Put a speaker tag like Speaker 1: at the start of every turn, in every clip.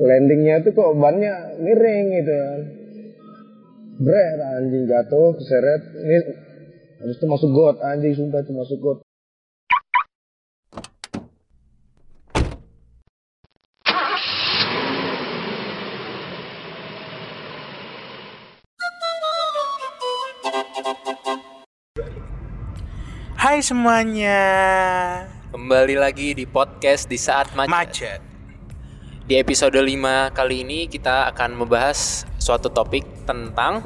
Speaker 1: landingnya tuh kok bannya miring gitu kan Bret anjing jatuh keseret ini habis itu masuk got anjing sumpah itu masuk got
Speaker 2: Hai semuanya.
Speaker 3: Kembali lagi di podcast di saat macet.
Speaker 2: Macet.
Speaker 3: Di episode 5 kali ini kita akan membahas suatu topik tentang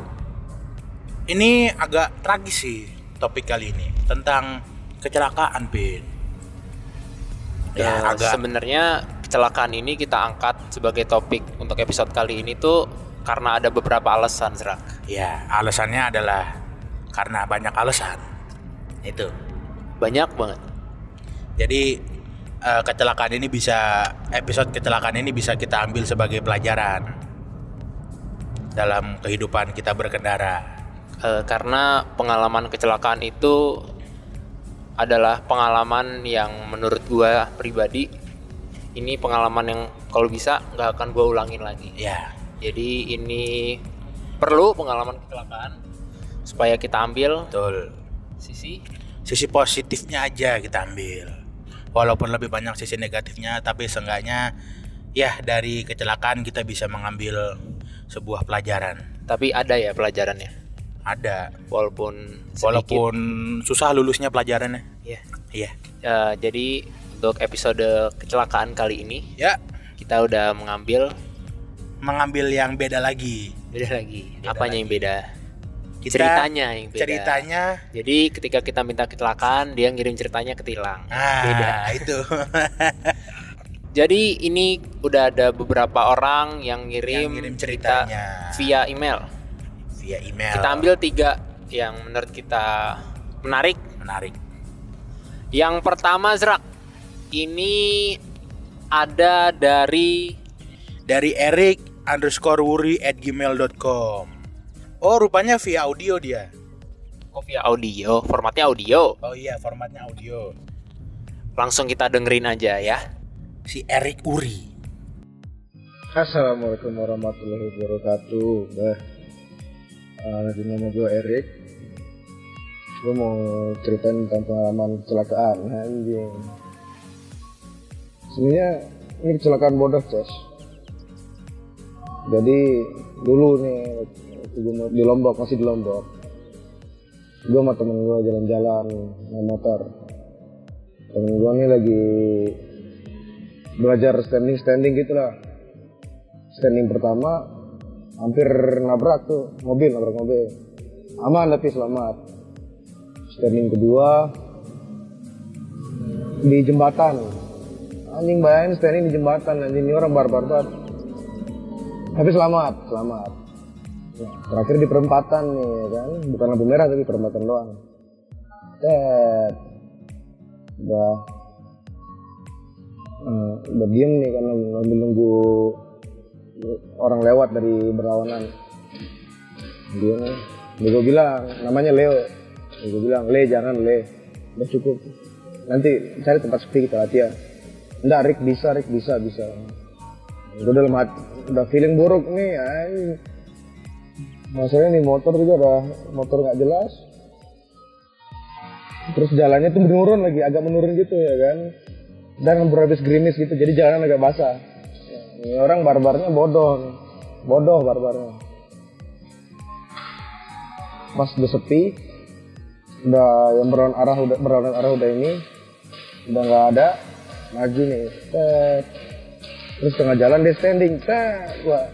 Speaker 2: Ini agak tragis sih topik kali ini tentang kecelakaan, Pin. Ya,
Speaker 3: eh,
Speaker 2: agak
Speaker 3: sebenarnya kecelakaan ini kita angkat sebagai topik untuk episode kali ini tuh karena ada beberapa alasan, Zerak.
Speaker 2: ya, alasannya adalah karena banyak alasan. Itu.
Speaker 3: Banyak banget.
Speaker 2: Jadi eh, kecelakaan ini bisa episode kecelakaan ini bisa kita ambil sebagai pelajaran dalam kehidupan kita berkendara.
Speaker 3: Eh, karena pengalaman kecelakaan itu adalah pengalaman yang menurut gua pribadi ini pengalaman yang kalau bisa nggak akan gua ulangin lagi.
Speaker 2: Ya,
Speaker 3: Jadi ini perlu pengalaman kecelakaan supaya kita ambil
Speaker 2: betul.
Speaker 3: sisi
Speaker 2: sisi positifnya aja kita ambil walaupun lebih banyak sisi negatifnya tapi seenggaknya ya dari kecelakaan kita bisa mengambil sebuah pelajaran
Speaker 3: tapi ada ya pelajarannya
Speaker 2: ada
Speaker 3: walaupun sedikit.
Speaker 2: walaupun susah lulusnya pelajarannya
Speaker 3: ya.
Speaker 2: iya
Speaker 3: Eh, jadi untuk episode kecelakaan kali ini
Speaker 2: ya
Speaker 3: kita udah mengambil
Speaker 2: mengambil yang beda lagi
Speaker 3: beda lagi.
Speaker 2: Beda
Speaker 3: Apanya yang beda?
Speaker 2: Kita
Speaker 3: ceritanya yang beda.
Speaker 2: ceritanya
Speaker 3: Jadi ketika kita minta kecelakaan dia ngirim ceritanya ke tilang.
Speaker 2: ah
Speaker 3: Beda.
Speaker 2: itu
Speaker 3: Jadi ini udah ada beberapa orang yang ngirim,
Speaker 2: Yang ngirim
Speaker 3: cerita
Speaker 2: ceritanya.
Speaker 3: via email.
Speaker 2: via email
Speaker 3: Kita ambil tiga yang menurut kita menarik.
Speaker 2: menarik
Speaker 3: Yang pertama Zrak, ini ada dari
Speaker 2: dari Eric underscore wuri at gmail.com oh rupanya via audio dia.
Speaker 3: Oh, via audio, formatnya audio.
Speaker 2: oh iya formatnya audio.
Speaker 3: Langsung kita dengerin aja ya.
Speaker 2: si Eric Uri.
Speaker 1: Assalamualaikum warahmatullahi wabarakatuh. Bah uh, nama gue Erik Gue mau ceritain tentang pengalaman kecelakaan. Anjing Sebenarnya ini kecelakaan bodoh Ces. Jadi dulu nih mau- di Lombok, masih di Lombok. Gue sama temen gue jalan-jalan naik motor. Temen gue nih lagi belajar standing-standing gitu lah. Standing pertama hampir nabrak tuh mobil nabrak mobil. Aman tapi selamat. Standing kedua di jembatan. Anjing bayangin standing di jembatan anjing ini orang barbar banget. Tapi selamat selamat Ya, terakhir di perempatan nih ya kan? Bukan lampu merah tapi perempatan doang. Tet. udah. Eh, udah diem nih karena nunggu nunggu orang lewat dari berlawanan. Dia dia gue bilang namanya Leo. Gue bilang Le jangan Le. Udah cukup. Nanti cari tempat sepi kita latihan. Enggak Rick bisa Rick bisa bisa. Gue dalam hati udah feeling buruk nih anjing. Masalahnya nih motor juga udah motor nggak jelas. Terus jalannya tuh menurun lagi agak menurun gitu ya kan. Dan habis gerimis gitu jadi jalan agak basah. Ini orang barbarnya bodoh bodoh barbarnya. Pas udah sepi. Udah yang berlawan arah udah berlawanan arah udah ini. Udah nggak ada. Maju nih terus tengah jalan dia standing Tet. Wah.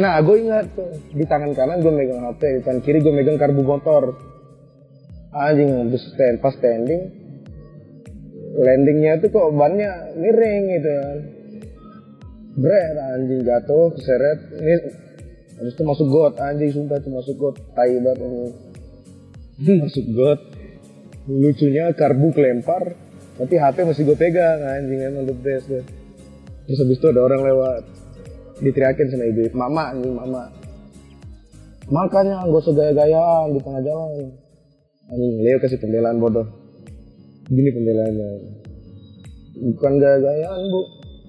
Speaker 1: Nah gue ingat tuh di tangan kanan gue megang hp di tangan kiri gue megang karbu motor. Anjing habis stand pas standing landingnya tuh kok bannya miring gitu kan. Bret anjing jatuh keseret ini habis itu masuk got anjing sumpah itu masuk got tai banget ini. Masuk got. Lucunya karbu kelempar tapi HP masih gue pegang anjing emang the best deh. Terus habis itu ada orang lewat diteriakin sama ibu mama anjing mama. Makanya gak usah gaya-gayaan di tengah jalan. Anjing Leo kasih pembelaan bodoh. Gini pembelaannya bukan gaya-gayaan bu.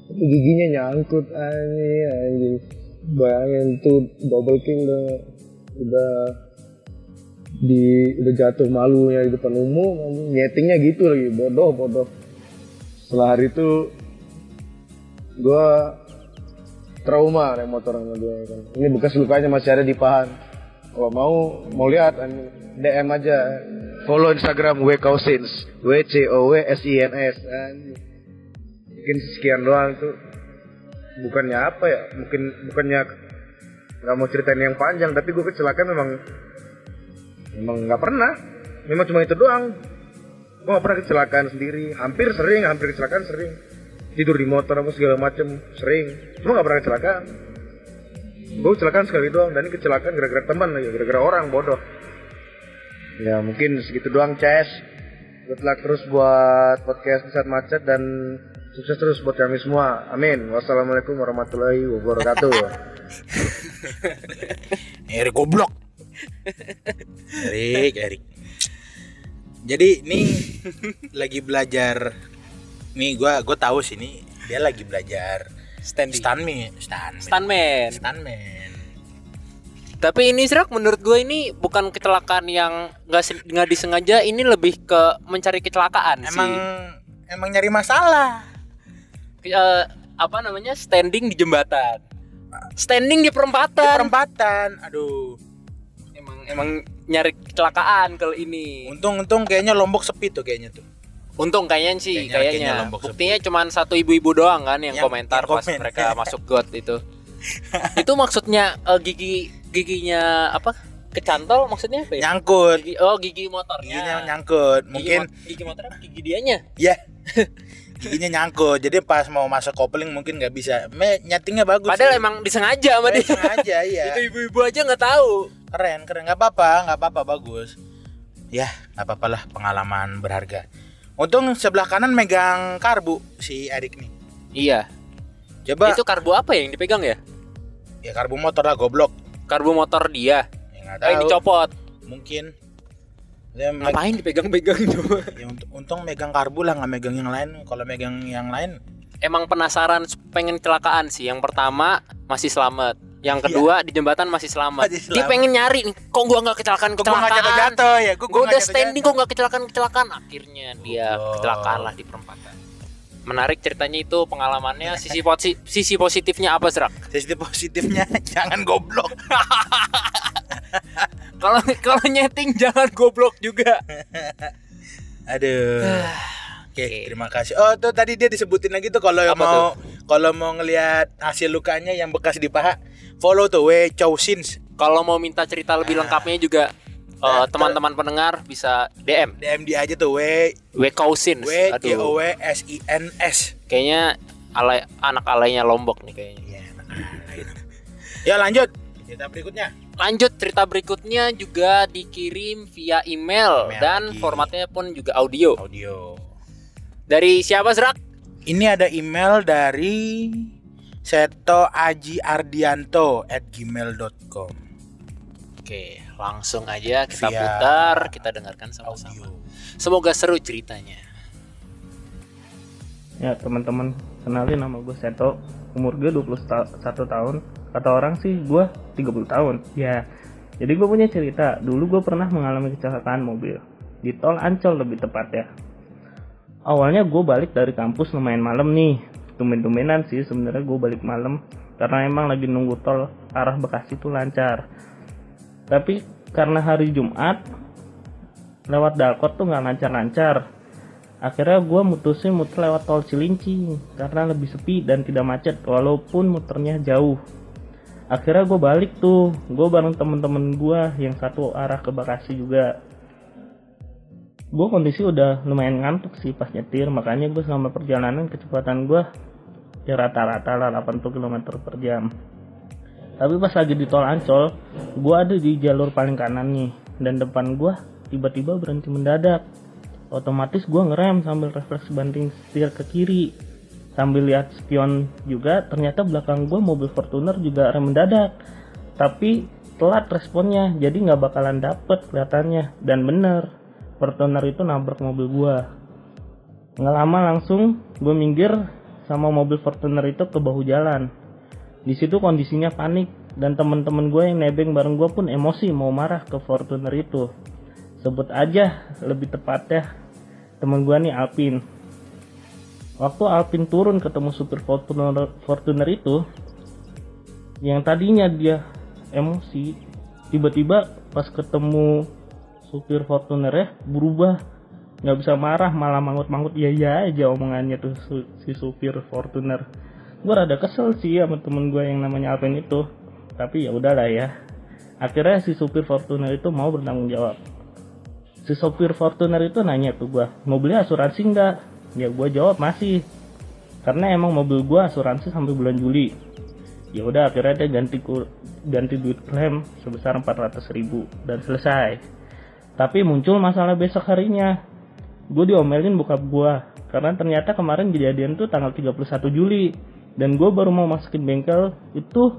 Speaker 1: Tapi giginya nyangkut anjing anjing. Bayangin tuh double king udah udah di udah jatuh malunya di depan umum nyetingnya gitu lagi bodoh bodoh. Setelah hari itu gua trauma naik motor sama dia kan. Ini bekas lukanya masih ada di pahan. Kalau mau mau lihat DM aja. Follow Instagram W W C O W S I N S mungkin sekian doang tuh bukannya apa ya? Mungkin bukannya nggak mau ceritain yang panjang tapi gue kecelakaan memang memang nggak pernah. Memang cuma itu doang. Gue nggak pernah kecelakaan sendiri. Hampir sering hampir kecelakaan sering tidur di motor apa segala macem sering cuma nggak pernah kecelakaan gue kecelakaan sekali doang dan ini kecelakaan gara-gara teman lagi gara-gara orang bodoh ya mungkin segitu doang Ces good luck terus buat podcast saat macet dan sukses terus buat kami semua amin wassalamualaikum warahmatullahi wabarakatuh
Speaker 2: Erik goblok. Erik, Erik. Jadi nih lagi belajar. Nih gua gua tahu sih nih dia lagi belajar
Speaker 3: Standing.
Speaker 2: stuntman, stuntman.
Speaker 3: Stuntman.
Speaker 2: Stuntman.
Speaker 3: Tapi ini serak menurut gue ini bukan kecelakaan yang nggak nggak disengaja, ini lebih ke mencari kecelakaan
Speaker 2: Emang
Speaker 3: sih.
Speaker 2: emang nyari masalah.
Speaker 3: Eh, apa namanya standing di jembatan, standing di
Speaker 2: Di
Speaker 3: perempatan.
Speaker 2: perempatan. Aduh.
Speaker 3: emang emang nyari kecelakaan kalau ini.
Speaker 2: Untung-untung kayaknya Lombok sepi tuh kayaknya tuh.
Speaker 3: Untung kayaknya sih
Speaker 2: Kayaknya-
Speaker 3: kayaknya. Buktinya cuma satu ibu-ibu doang kan yang,
Speaker 2: Yang-
Speaker 3: komentar
Speaker 2: yang
Speaker 3: pas
Speaker 2: komen.
Speaker 3: mereka masuk got itu. itu maksudnya eh, gigi giginya apa? Kecantol maksudnya apa ya?
Speaker 2: Nyangkut.
Speaker 3: Gigi, oh gigi motornya.
Speaker 2: Giginya nyangkut.
Speaker 3: Gigi
Speaker 2: Mungkin
Speaker 3: mo- gigi motor apa gigi dianya?
Speaker 2: ya. Giginya nyangkut. Jadi pas mau masuk kopling mungkin nggak bisa. Me nyetingnya bagus.
Speaker 3: Padahal
Speaker 2: sih.
Speaker 3: emang disengaja sama dia.
Speaker 2: sengaja iya.
Speaker 3: Itu ibu-ibu aja nggak tahu.
Speaker 2: keren keren nggak apa-apa nggak apa-apa bagus ya nggak apa-apa lah pengalaman berharga untung sebelah kanan megang karbu si Erik nih
Speaker 3: Iya.
Speaker 2: coba
Speaker 3: Itu karbu apa yang dipegang ya?
Speaker 2: ya karbu motor lah goblok
Speaker 3: Karbu motor dia.
Speaker 2: ya
Speaker 3: yang
Speaker 2: tahu
Speaker 3: dicopot.
Speaker 2: mungkin dia
Speaker 3: Ngapain dipegang-pegang tuh?
Speaker 2: ya, untung, untung megang karbu lah nggak megang yang lain kalau megang yang lain
Speaker 3: Emang penasaran pengen kecelakaan sih. Yang pertama masih selamat. Yang kedua di jembatan masih selamat.
Speaker 2: Masih
Speaker 3: Dia
Speaker 2: selamat.
Speaker 3: pengen nyari nih. Kok gua nggak kecelakaan
Speaker 2: kok gua nggak
Speaker 3: kecelakaan?
Speaker 2: jatuh-jatuh ya gua,
Speaker 3: Gue udah standing kok nggak kecelakaan kecelakaan. Akhirnya dia kecelakaan lah di perempatan. Menarik ceritanya itu pengalamannya. Sisi posi- sisi positifnya apa Serak?
Speaker 2: sisi positifnya jangan goblok
Speaker 3: Kalau kalau nyeting jangan goblok juga.
Speaker 2: aduh Oke,
Speaker 3: Oke.
Speaker 2: terima kasih. Oh, tuh tadi dia disebutin lagi tuh kalau mau kalau mau ngelihat hasil lukanya yang bekas di paha, follow tuh W Chowsins
Speaker 3: Kalau mau minta cerita lebih lengkapnya juga
Speaker 2: Nah,
Speaker 3: eh, teman-teman pendengar bisa DM
Speaker 2: DM dia aja tuh W
Speaker 3: W Cousins.
Speaker 2: W J O W S I N S.
Speaker 3: Kayaknya alay anak alaynya Lombok nih kayaknya.
Speaker 2: Iya. Ya lanjut. Cerita berikutnya.
Speaker 3: Lanjut cerita berikutnya juga dikirim via email,
Speaker 2: Email
Speaker 3: dan
Speaker 2: lagi.
Speaker 3: formatnya pun juga audio.
Speaker 2: Audio.
Speaker 3: Dari siapa Serak?
Speaker 2: Ini ada email dari Seto Aji Ardianto at gmail.com
Speaker 3: Oke, langsung aja kita
Speaker 2: Via
Speaker 3: putar, kita dengarkan sama-sama. Semoga seru ceritanya.
Speaker 4: Ya teman-teman, kenalin nama gue Seto. Umur gue 21 tahun. Kata orang sih gue 30 tahun. Ya, jadi gue punya cerita. Dulu gue pernah mengalami kecelakaan mobil. Di tol Ancol lebih tepat ya Awalnya gue balik dari kampus lumayan malam nih Tumen-tumenan sih sebenarnya gue balik malam. Karena emang lagi nunggu tol arah Bekasi tuh lancar. Tapi karena hari Jumat Lewat Dalkot tuh nggak lancar-lancar. Akhirnya gue mutusin muter lewat tol Cilincing karena lebih sepi dan tidak macet walaupun muternya jauh. Akhirnya gue balik tuh. Gue bareng temen-temen gue yang satu arah ke Bekasi juga gue kondisi udah lumayan ngantuk sih pas nyetir makanya gue selama perjalanan kecepatan gue ya rata-rata lah 80 km per jam. Tapi pas lagi di tol Ancol gue ada di jalur paling kanan nih dan depan gue tiba-tiba berhenti mendadak. Otomatis gue ngerem sambil refleks banting setir ke kiri. Sambil lihat spion juga ternyata belakang gue mobil Fortuner juga rem mendadak. Tapi telat responnya jadi nggak bakalan dapet kelihatannya. Dan bener Fortuner itu nabrak mobil gue nggak lama langsung gue minggir sama mobil Fortuner itu ke bahu jalan. Di situ kondisinya panik dan teman-teman gue yang nebeng bareng gue pun emosi mau marah ke Fortuner itu. Sebut aja lebih tepatnya teman gue nih Alpin. Waktu Alpin turun ketemu supir Fortuner, Fortuner itu, yang tadinya dia emosi, tiba-tiba pas ketemu supir Fortuner ya berubah. Nggak bisa marah malah mangut-mangut ya ya aja omongannya tuh si supir Fortuner. Gue rada kesel sih sama temen gue yang namanya Alvin itu. Tapi ya udahlah ya. Akhirnya si supir Fortuner itu mau bertanggung jawab. Si supir Fortuner itu nanya ke gue mau beli asuransi nggak? Ya gue jawab masih. Karena emang mobil gue asuransi sampai bulan Juli. Ya udah akhirnya dia ganti ganti duit klaim sebesar 400 ribu dan selesai tapi muncul masalah besok harinya. Gue diomelin bokap gue karena ternyata kemarin kejadian tuh tanggal 31 Juli. Dan gue baru mau masukin bengkel itu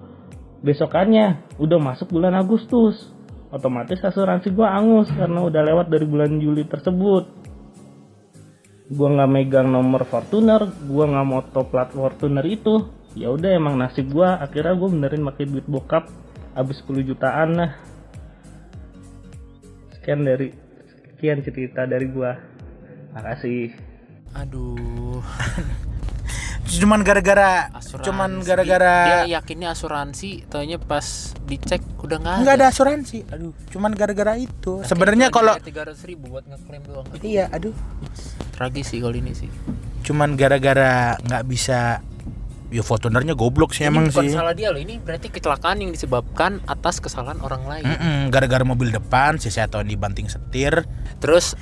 Speaker 4: besokannya. Udah masuk bulan Agustus. Otomatis asuransi gue angus karena udah lewat dari bulan Juli tersebut. Gue nggak megang nomor Fortuner gue nggak moto plat Fortuner itu. Ya udah emang nasib gue akhirnya gue benerin pakai duit bokap. Habis 10 jutaan lah sekian dari sekian cerita dari gue makasih
Speaker 3: Aduh.
Speaker 2: Cuman gara-gara
Speaker 3: Asuransi.
Speaker 2: cuman gara-gara
Speaker 3: dia yakinnya asuransi, taunya pas dicek udah nggak ada.
Speaker 2: nggak ada asuransi. Aduh, cuman gara-gara itu. Sebenarnya kalau
Speaker 3: tiga ratus ribu buat ngeklaim doang. Aduh,
Speaker 2: iya, aduh.
Speaker 3: Tragis sih kalau ini sih.
Speaker 2: Cuman gara-gara nggak bisa ya Fortunernya goblok sih
Speaker 3: ini
Speaker 2: emang
Speaker 3: bukan
Speaker 2: sih.
Speaker 3: salah dia loh. Ini berarti kecelakaan yang disebabkan atas kesalahan orang lain.
Speaker 2: Mm-mm, gara-gara mobil depan si Seto dibanting setir.
Speaker 3: Terus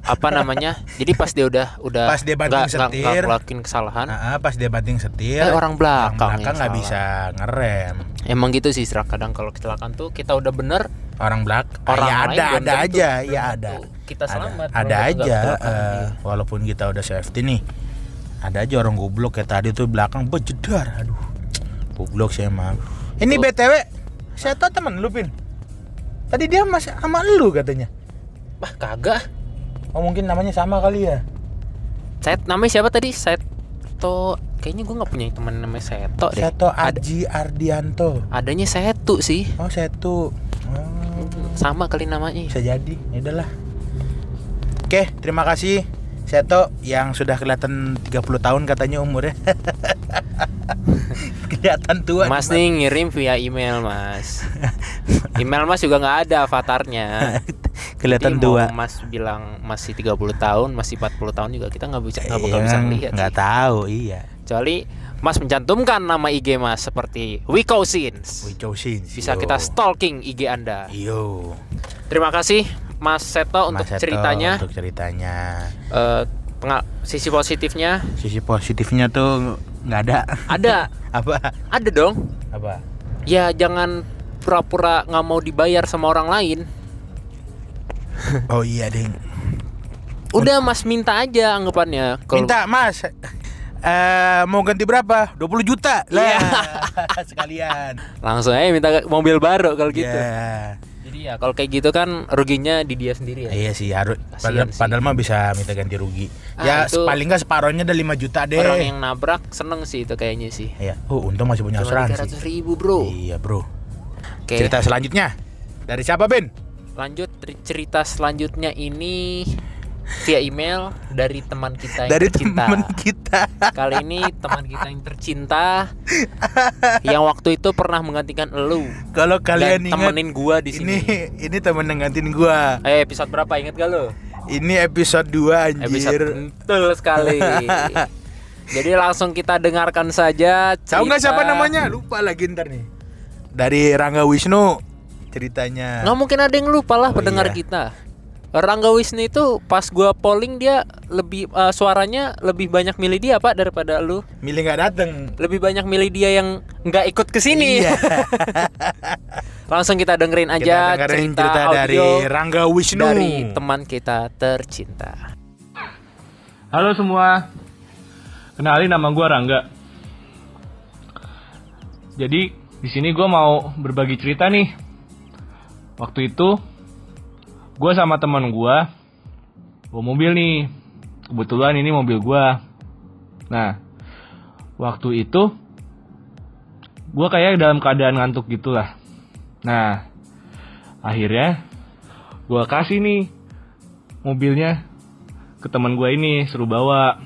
Speaker 3: apa namanya? Jadi pas dia udah udah
Speaker 2: Pas dia banting
Speaker 3: nggak
Speaker 2: setir.
Speaker 3: ngelakuin kesalahan,
Speaker 2: Nah, pas dia banting setir,
Speaker 3: eh orang belakang,
Speaker 2: belakang
Speaker 3: yang
Speaker 2: nggak bisa ngerem.
Speaker 3: Emang gitu sih Stra. kadang kalau kecelakaan tuh kita udah bener
Speaker 2: Orang belakang
Speaker 3: orang
Speaker 2: ya
Speaker 3: lain
Speaker 2: ada
Speaker 3: belum
Speaker 2: ada aja, ya ada.
Speaker 3: Kita
Speaker 2: Ada-
Speaker 3: selamat.
Speaker 2: Ada,
Speaker 3: nggak
Speaker 2: aja
Speaker 3: iya.
Speaker 2: walaupun kita udah safety nih. Ada aja orang goblok kayak tadi tuh belakang bejedar. Aduh. Goblok sih emang. Ini
Speaker 3: Tuh.
Speaker 2: BTW saya tahu teman lu Pin. Tadi dia masih sama lu katanya.
Speaker 3: Bah kagak.
Speaker 2: Oh mungkin namanya sama kali ya.
Speaker 3: Set namanya siapa tadi? Seto. Kayaknya gue nggak punya teman namanya Seto deh.
Speaker 2: Seto Aji Ardianto.
Speaker 3: adanya Setu sih.
Speaker 2: Oh Setu. Oh,
Speaker 3: Sama kali namanya.
Speaker 2: bisa jadi. Ya udahlah. Oke, terima kasih Seto yang sudah kelihatan 30 tahun katanya umurnya. kelihatan tua.
Speaker 3: Mas nih ngirim via email mas. Email mas juga nggak ada avatarnya.
Speaker 2: kelihatan
Speaker 3: Jadi
Speaker 2: tua.
Speaker 3: Mas bilang masih 30 tahun, masih 40 tahun juga kita nggak bisa nggak bakal
Speaker 2: Iya,
Speaker 3: bisa lihat.
Speaker 2: nggak tahu, iya.
Speaker 3: Kecuali Mas mencantumkan nama IG Mas seperti Wiko Sins.
Speaker 2: We chosen.
Speaker 3: Bisa kita stalking IG Anda.
Speaker 2: Yo.
Speaker 3: Terima kasih Mas Seto untuk
Speaker 2: Mas Seto
Speaker 3: ceritanya.
Speaker 2: Untuk ceritanya.
Speaker 3: Eh, pengal- sisi positifnya
Speaker 2: Sisi positifnya tuh nggak ada.
Speaker 3: ada,
Speaker 2: Apa?
Speaker 3: ada dong.
Speaker 2: Apa?
Speaker 3: Ya jangan pura-pura nggak mau dibayar sama orang lain.
Speaker 2: Oh iya, Ding.
Speaker 3: Udah Mas minta aja anggapannya. Kalau-
Speaker 2: Minta, Mas. Eh mau ganti berapa? 20 juta lah
Speaker 3: Iya.
Speaker 2: sekalian.
Speaker 3: langsung aja minta mobil baru kalau gitu.
Speaker 2: Iya.
Speaker 3: Ya kalau kayak gitu kan ruginya di dia sendiri ya.
Speaker 2: Iya sih harus padahal,
Speaker 3: sih.
Speaker 2: padahal mah bisa minta ganti rugi.
Speaker 3: Ah,
Speaker 2: ya
Speaker 3: itu-
Speaker 2: paling nggak separohnya ada 5 juta deh.
Speaker 3: Orang yang nabrak seneng sih itu kayaknya sih.
Speaker 2: Iya. Oh, untung masih punya
Speaker 3: Cuma
Speaker 2: asuransi.
Speaker 3: 300 ribu bro.
Speaker 2: Iya, Bro.
Speaker 3: Oke.
Speaker 2: Cerita selanjutnya dari siapa, Ben?
Speaker 3: Lanjut cer- cerita selanjutnya ini via email dari teman kita yang
Speaker 2: Dari
Speaker 3: tercinta.
Speaker 2: teman kita.
Speaker 3: Kali ini teman kita yang tercinta yang waktu itu pernah menggantikan elu
Speaker 2: Kalau kalian
Speaker 3: dan
Speaker 2: ingat
Speaker 3: temenin gua di
Speaker 2: ini
Speaker 3: sini.
Speaker 2: ini temen nengatin gua.
Speaker 3: Eh episode berapa inget gak lo?
Speaker 2: Ini episode 2 anjir.
Speaker 3: Episode betul sekali. Jadi langsung kita dengarkan saja.
Speaker 2: Tahu nggak siapa namanya? Lupa lagi ntar nih. Dari Rangga Wisnu ceritanya.
Speaker 3: Nggak mungkin ada yang lupa lah
Speaker 2: Oh,
Speaker 3: pendengar
Speaker 2: iya.
Speaker 3: kita. Rangga Wisnu itu pas gua polling dia lebih eh, suaranya lebih banyak milih dia pak daripada lu.
Speaker 2: Milih nggak dateng.
Speaker 3: Lebih banyak milih dia yang nggak ikut ke sini.
Speaker 2: Iya.
Speaker 3: Langsung kita dengerin
Speaker 2: Kita
Speaker 3: aja
Speaker 2: dengerin
Speaker 3: cerita,
Speaker 2: cerita dari Rangga Wisnu.
Speaker 3: dari teman kita tercinta.
Speaker 4: Halo semua, kenalin nama gue Rangga. Jadi di sini gue mau berbagi cerita nih. Waktu itu gue sama teman gue bawa mobil nih. Kebetulan ini mobil gue. Nah,
Speaker 5: waktu itu gue kayak dalam keadaan ngantuk gitu lah nah akhirnya gue kasih nih mobilnya ke teman gue ini suruh bawa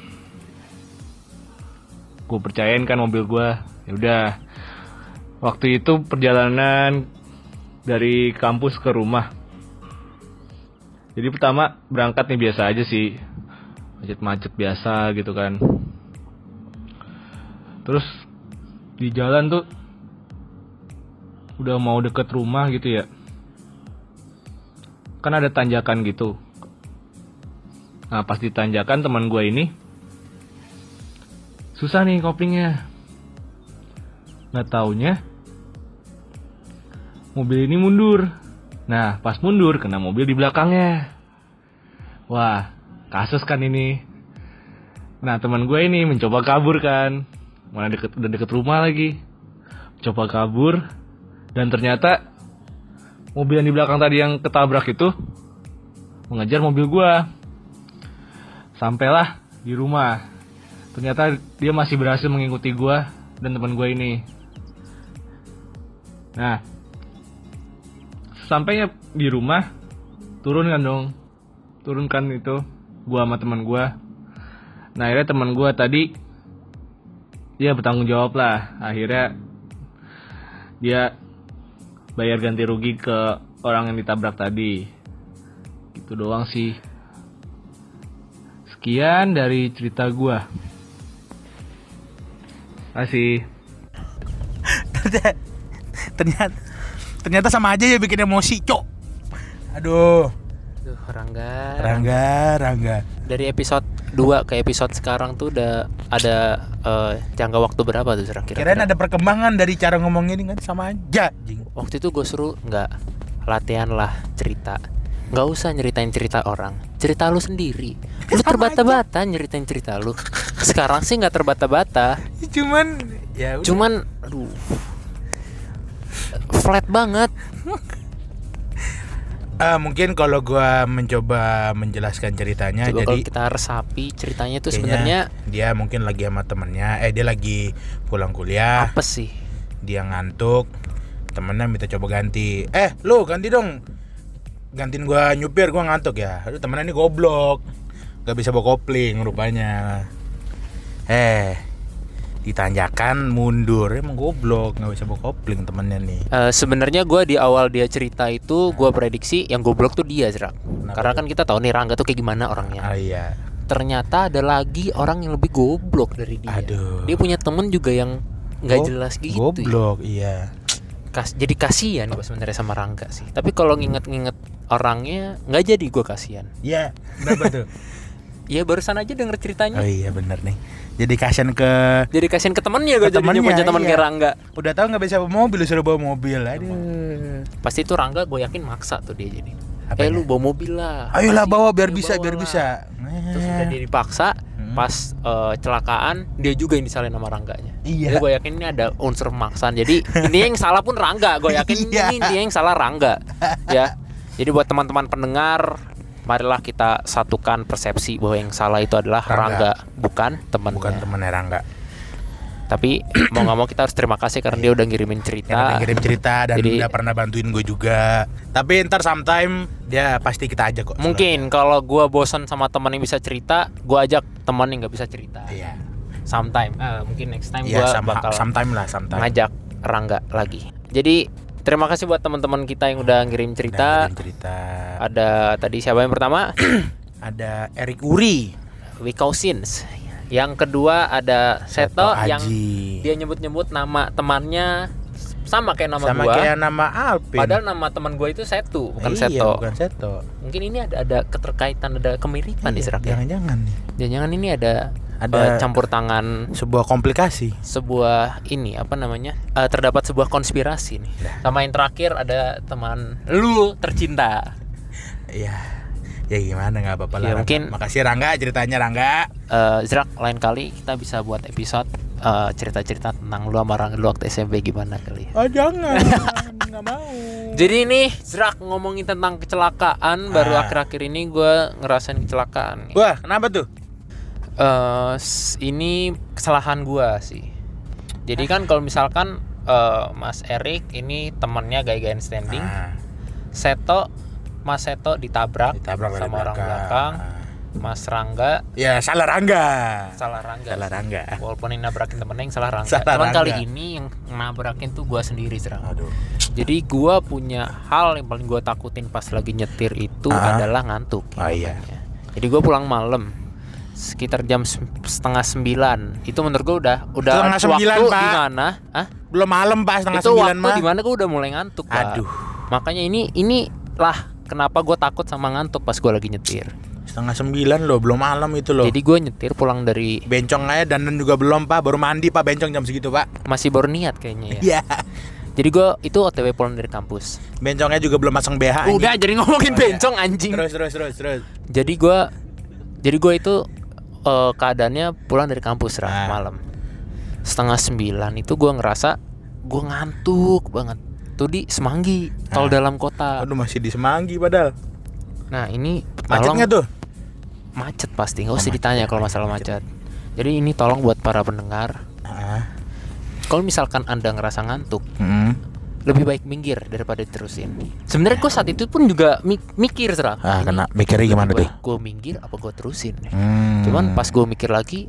Speaker 5: gue percayain kan mobil gue ya udah waktu itu perjalanan dari kampus ke rumah jadi pertama berangkat nih biasa aja sih. Macet-macet biasa gitu kan. Terus di jalan tuh udah mau deket rumah gitu ya. Kan ada tanjakan gitu. Nah pas di tanjakan teman gue ini susah nih koplingnya nggak taunya mobil ini mundur nah pas mundur kena mobil di belakangnya. Wah kasus kan ini. Nah teman gue ini mencoba kabur kan. Mana deket udah deket rumah lagi. Coba kabur dan ternyata mobil yang di belakang tadi yang ketabrak itu mengejar mobil gua. Sampailah di rumah. Ternyata dia masih berhasil mengikuti gua dan teman gua ini. Nah sampainya di rumah turun kan dong. Turunkan itu gua sama teman gua. Nah akhirnya teman gua tadi dia bertanggung jawab lah. Akhirnya dia bayar ganti rugi ke orang yang ditabrak tadi. Gitu doang sih. Sekian dari cerita gua. Kasih
Speaker 2: ternyata ternyata sama aja ya bikin emosi cok aduh
Speaker 3: Duh, Rangga.
Speaker 2: Rangga Rangga
Speaker 3: Dari episode 2 ke episode sekarang tuh udah ada eh, jangka waktu berapa tuh
Speaker 2: kirain
Speaker 3: Kira-kira?
Speaker 2: ada perkembangan dari cara ngomong ini kan sama aja jing
Speaker 3: Waktu itu gue suruh nggak latihan lah cerita. Nggak usah nyeritain cerita orang. Cerita lu sendiri. Lu terbata-bata nyeritain cerita lu. Sekarang sih nggak terbata-bata.
Speaker 2: cuman ya udah.
Speaker 3: Cuman aduh. Flat banget.
Speaker 2: Eh, mungkin kalau gua mencoba menjelaskan ceritanya
Speaker 3: Coba
Speaker 2: jadi
Speaker 3: kita resapi ceritanya
Speaker 2: kayaknya
Speaker 3: sebenarnya
Speaker 2: dia mungkin lagi sama temennya. Eh dia lagi pulang kuliah.
Speaker 3: Apa sih?
Speaker 2: dia ngantuk. Temennya minta coba ganti. Eh lu ganti dong. Gantiin gua nyupir gua ngantuk ya. Aduh temennya ini goblok. Gak bisa bawa kopling rupanya. Eh ditanjakan mundur emang goblok nggak bisa bawa kopling temennya nih
Speaker 3: Eh, sebenarnya gue di awal dia cerita itu gue prediksi yang goblok tuh dia Zerak. Karena kan kita tahu nih Rangga tuh kayak gimana orangnya.
Speaker 2: ah iya
Speaker 3: Ternyata ada lagi orang yang lebih goblok dari dia.
Speaker 2: Aduh.
Speaker 3: Dia punya temen juga yang nggak
Speaker 2: Go-
Speaker 3: jelas gitu. ya.
Speaker 2: goblok iya
Speaker 3: Kas- jadi kasihan gue sebenarnya sama Rangga sih. Tapi kalau nginget-nginget orangnya nggak jadi gue kasihan.
Speaker 2: iya kenapa tuh
Speaker 3: Ya barusan aja denger ceritanya.
Speaker 2: oh iya bener nih jadi kasihan ke
Speaker 3: Jadi kasihan ke temennya gue
Speaker 2: temennya,
Speaker 3: punya teman
Speaker 2: iya.
Speaker 3: kayak Rangga.
Speaker 2: udah tahu nggak bisa bawa mobil disuruh bawa mobil aduh
Speaker 3: Pasti itu Rangga gue yakin maksa tuh dia jadi.
Speaker 2: Apanya?
Speaker 3: Eh lu bawa mobil lah.
Speaker 2: ayolah bawa biar bisa
Speaker 3: bawa
Speaker 2: biar
Speaker 3: lah.
Speaker 2: bisa
Speaker 3: Terus udah dia dipaksa
Speaker 2: Hmm.
Speaker 3: pas eh, celakaan dia juga yang disalahin sama Rangganya.
Speaker 2: Iya.
Speaker 3: Jadi gue yakin ini ada unsur pemaksaan. Jadi ini yang salah pun Rangga. Gue yakin
Speaker 2: Iya.
Speaker 3: ini dia yang salah Rangga. ya. Jadi buat teman-teman pendengar, marilah kita satukan persepsi bahwa yang salah itu adalah
Speaker 2: Rangga.
Speaker 3: Rangga, bukan temannya.
Speaker 2: bukan temennya Rangga
Speaker 3: Tapi mau nggak mau kita harus terima kasih karena dia udah ngirimin cerita.
Speaker 2: udah ngirim cerita dan
Speaker 3: Jadi-
Speaker 2: udah pernah bantuin gue juga tapi ntar sometime dia pasti kita ajak kok
Speaker 3: Mungkin kalau gue bosan sama teman yang bisa cerita, gue ajak teman yang nggak bisa cerita.
Speaker 2: iya
Speaker 3: Sometime, Eh, mungkin next time
Speaker 2: iya
Speaker 3: gue bakal
Speaker 2: sometime lah sometime
Speaker 3: ngajak Rangga lagi. Jadi terima kasih buat teman-teman kita yang udah ngirim
Speaker 2: Udah
Speaker 3: cerita.
Speaker 2: ngirim cerita
Speaker 3: Ada tadi siapa yang pertama?
Speaker 2: ada Eric Uri
Speaker 3: Wikausins. Yang kedua ada Seto,
Speaker 2: Seto
Speaker 3: yang dia nyebut-nyebut nama temannya sama kayak nama
Speaker 2: sama
Speaker 3: gua.
Speaker 2: kayak nama Alvin
Speaker 3: Padahal nama teman gue itu Setu, bukan
Speaker 2: iya,
Speaker 3: Seto.
Speaker 2: bukan Seto
Speaker 3: Mungkin ini ada ada keterkaitan, ada kemiripan di
Speaker 2: Iya,
Speaker 3: ya.
Speaker 2: jangan-jangan nih
Speaker 3: Jangan-jangan ini ada
Speaker 2: Ada-
Speaker 3: eh, campur tangan.
Speaker 2: sebuah komplikasi.
Speaker 3: Sebuah ini apa namanya? Eh, terdapat sebuah konspirasi nih. Sama yang terakhir ada teman lu tercinta.
Speaker 2: Iya. Ya gimana nggak apa-apa lah
Speaker 3: Ya,
Speaker 2: Rangga.
Speaker 3: mungkin-
Speaker 2: makasih Rangga ceritanya Rangga.
Speaker 3: Eh Zrak lain kali kita bisa buat episode eh, cerita-cerita tentang lu sama Rangga lu waktu SMP gimana kali? Ya
Speaker 2: oh jangan nggak mau.
Speaker 3: Jadi ini Zrak ngomongin tentang kecelakaan baru
Speaker 2: Ah.
Speaker 3: akhir-akhir ini gue ngerasain kecelakaan
Speaker 2: wah kenapa tuh
Speaker 3: Eh, s- ini kesalahan gua sih. Jadi kan kalau misalkan eh, Mas Erik ini temennya gaya-gayan standing,
Speaker 2: Nah,
Speaker 3: Seto Mas Seto ditabrak,
Speaker 2: ditabrak
Speaker 3: sama orang
Speaker 2: belakang.
Speaker 3: belakang. Mas Rangga
Speaker 2: Ya salah Rangga.
Speaker 3: salah Rangga.
Speaker 2: Salah Rangga.
Speaker 3: Walaupun yang nabrakin temennya yang salah Rangga.
Speaker 2: Salah
Speaker 3: Cuman
Speaker 2: Rangga.
Speaker 3: kali ini yang nabrakin tuh gua sendiri serang.
Speaker 2: Aduh.
Speaker 3: Jadi gua punya hal yang paling gua takutin pas lagi nyetir itu
Speaker 2: Ah.
Speaker 3: adalah ngantuk.
Speaker 2: Oh iya.
Speaker 3: Jadi gua pulang malam sekitar jam se- setengah sembilan. Itu menurut gua udah udah
Speaker 2: Setengah sembilan,
Speaker 3: waktu
Speaker 2: Pak.
Speaker 3: di mana? Hah?
Speaker 2: Belum malam pas setengah
Speaker 3: Itu
Speaker 2: sembilan
Speaker 3: waktu di mana gua udah mulai ngantuk. Pak.
Speaker 2: Aduh.
Speaker 3: Makanya ini ini lah kenapa gua takut sama ngantuk pas gua lagi nyetir.
Speaker 2: Setengah sembilan loh, belum malam itu loh.
Speaker 3: Jadi gua nyetir pulang dari
Speaker 2: bencong aja dan juga belum pak, baru mandi pak bencong jam segitu pak.
Speaker 3: masih baru niat kayaknya ya.
Speaker 2: Iya.
Speaker 3: Jadi gua itu OTW pulang dari kampus.
Speaker 2: Bencongnya juga belum masang BH. anjing.
Speaker 3: Udah jadi ngomongin
Speaker 2: Oh, iya.
Speaker 3: bencong anjing.
Speaker 2: Terus terus terus terus.
Speaker 3: Jadi gua jadi gua itu eh, keadaannya pulang dari kampus Raf,
Speaker 2: Ah.
Speaker 3: malam. Setengah sembilan itu gua ngerasa gua ngantuk banget. Tuh di Semanggi, tol
Speaker 2: Ah.
Speaker 3: dalam kota.
Speaker 2: Aduh masih di Semanggi padahal.
Speaker 3: Nah, ini
Speaker 2: Macet
Speaker 3: tolong-
Speaker 2: nggak tuh?
Speaker 3: Macet pasti, nggak usah
Speaker 2: macet,
Speaker 3: ditanya kalau masalah
Speaker 2: macet.
Speaker 3: macet. Jadi ini tolong buat para pendengar,
Speaker 2: Ah.
Speaker 3: kalau misalkan Anda ngerasa ngantuk,
Speaker 2: Hmm.
Speaker 3: Lebih baik minggir daripada diterusin. Sebenarnya gue saat itu pun juga mi- mikir serah.
Speaker 2: Ah, kena mikirnya gimana tuh?
Speaker 3: Gue minggir apa gue terusin?
Speaker 2: Hmm.
Speaker 3: Cuman pas gue mikir lagi,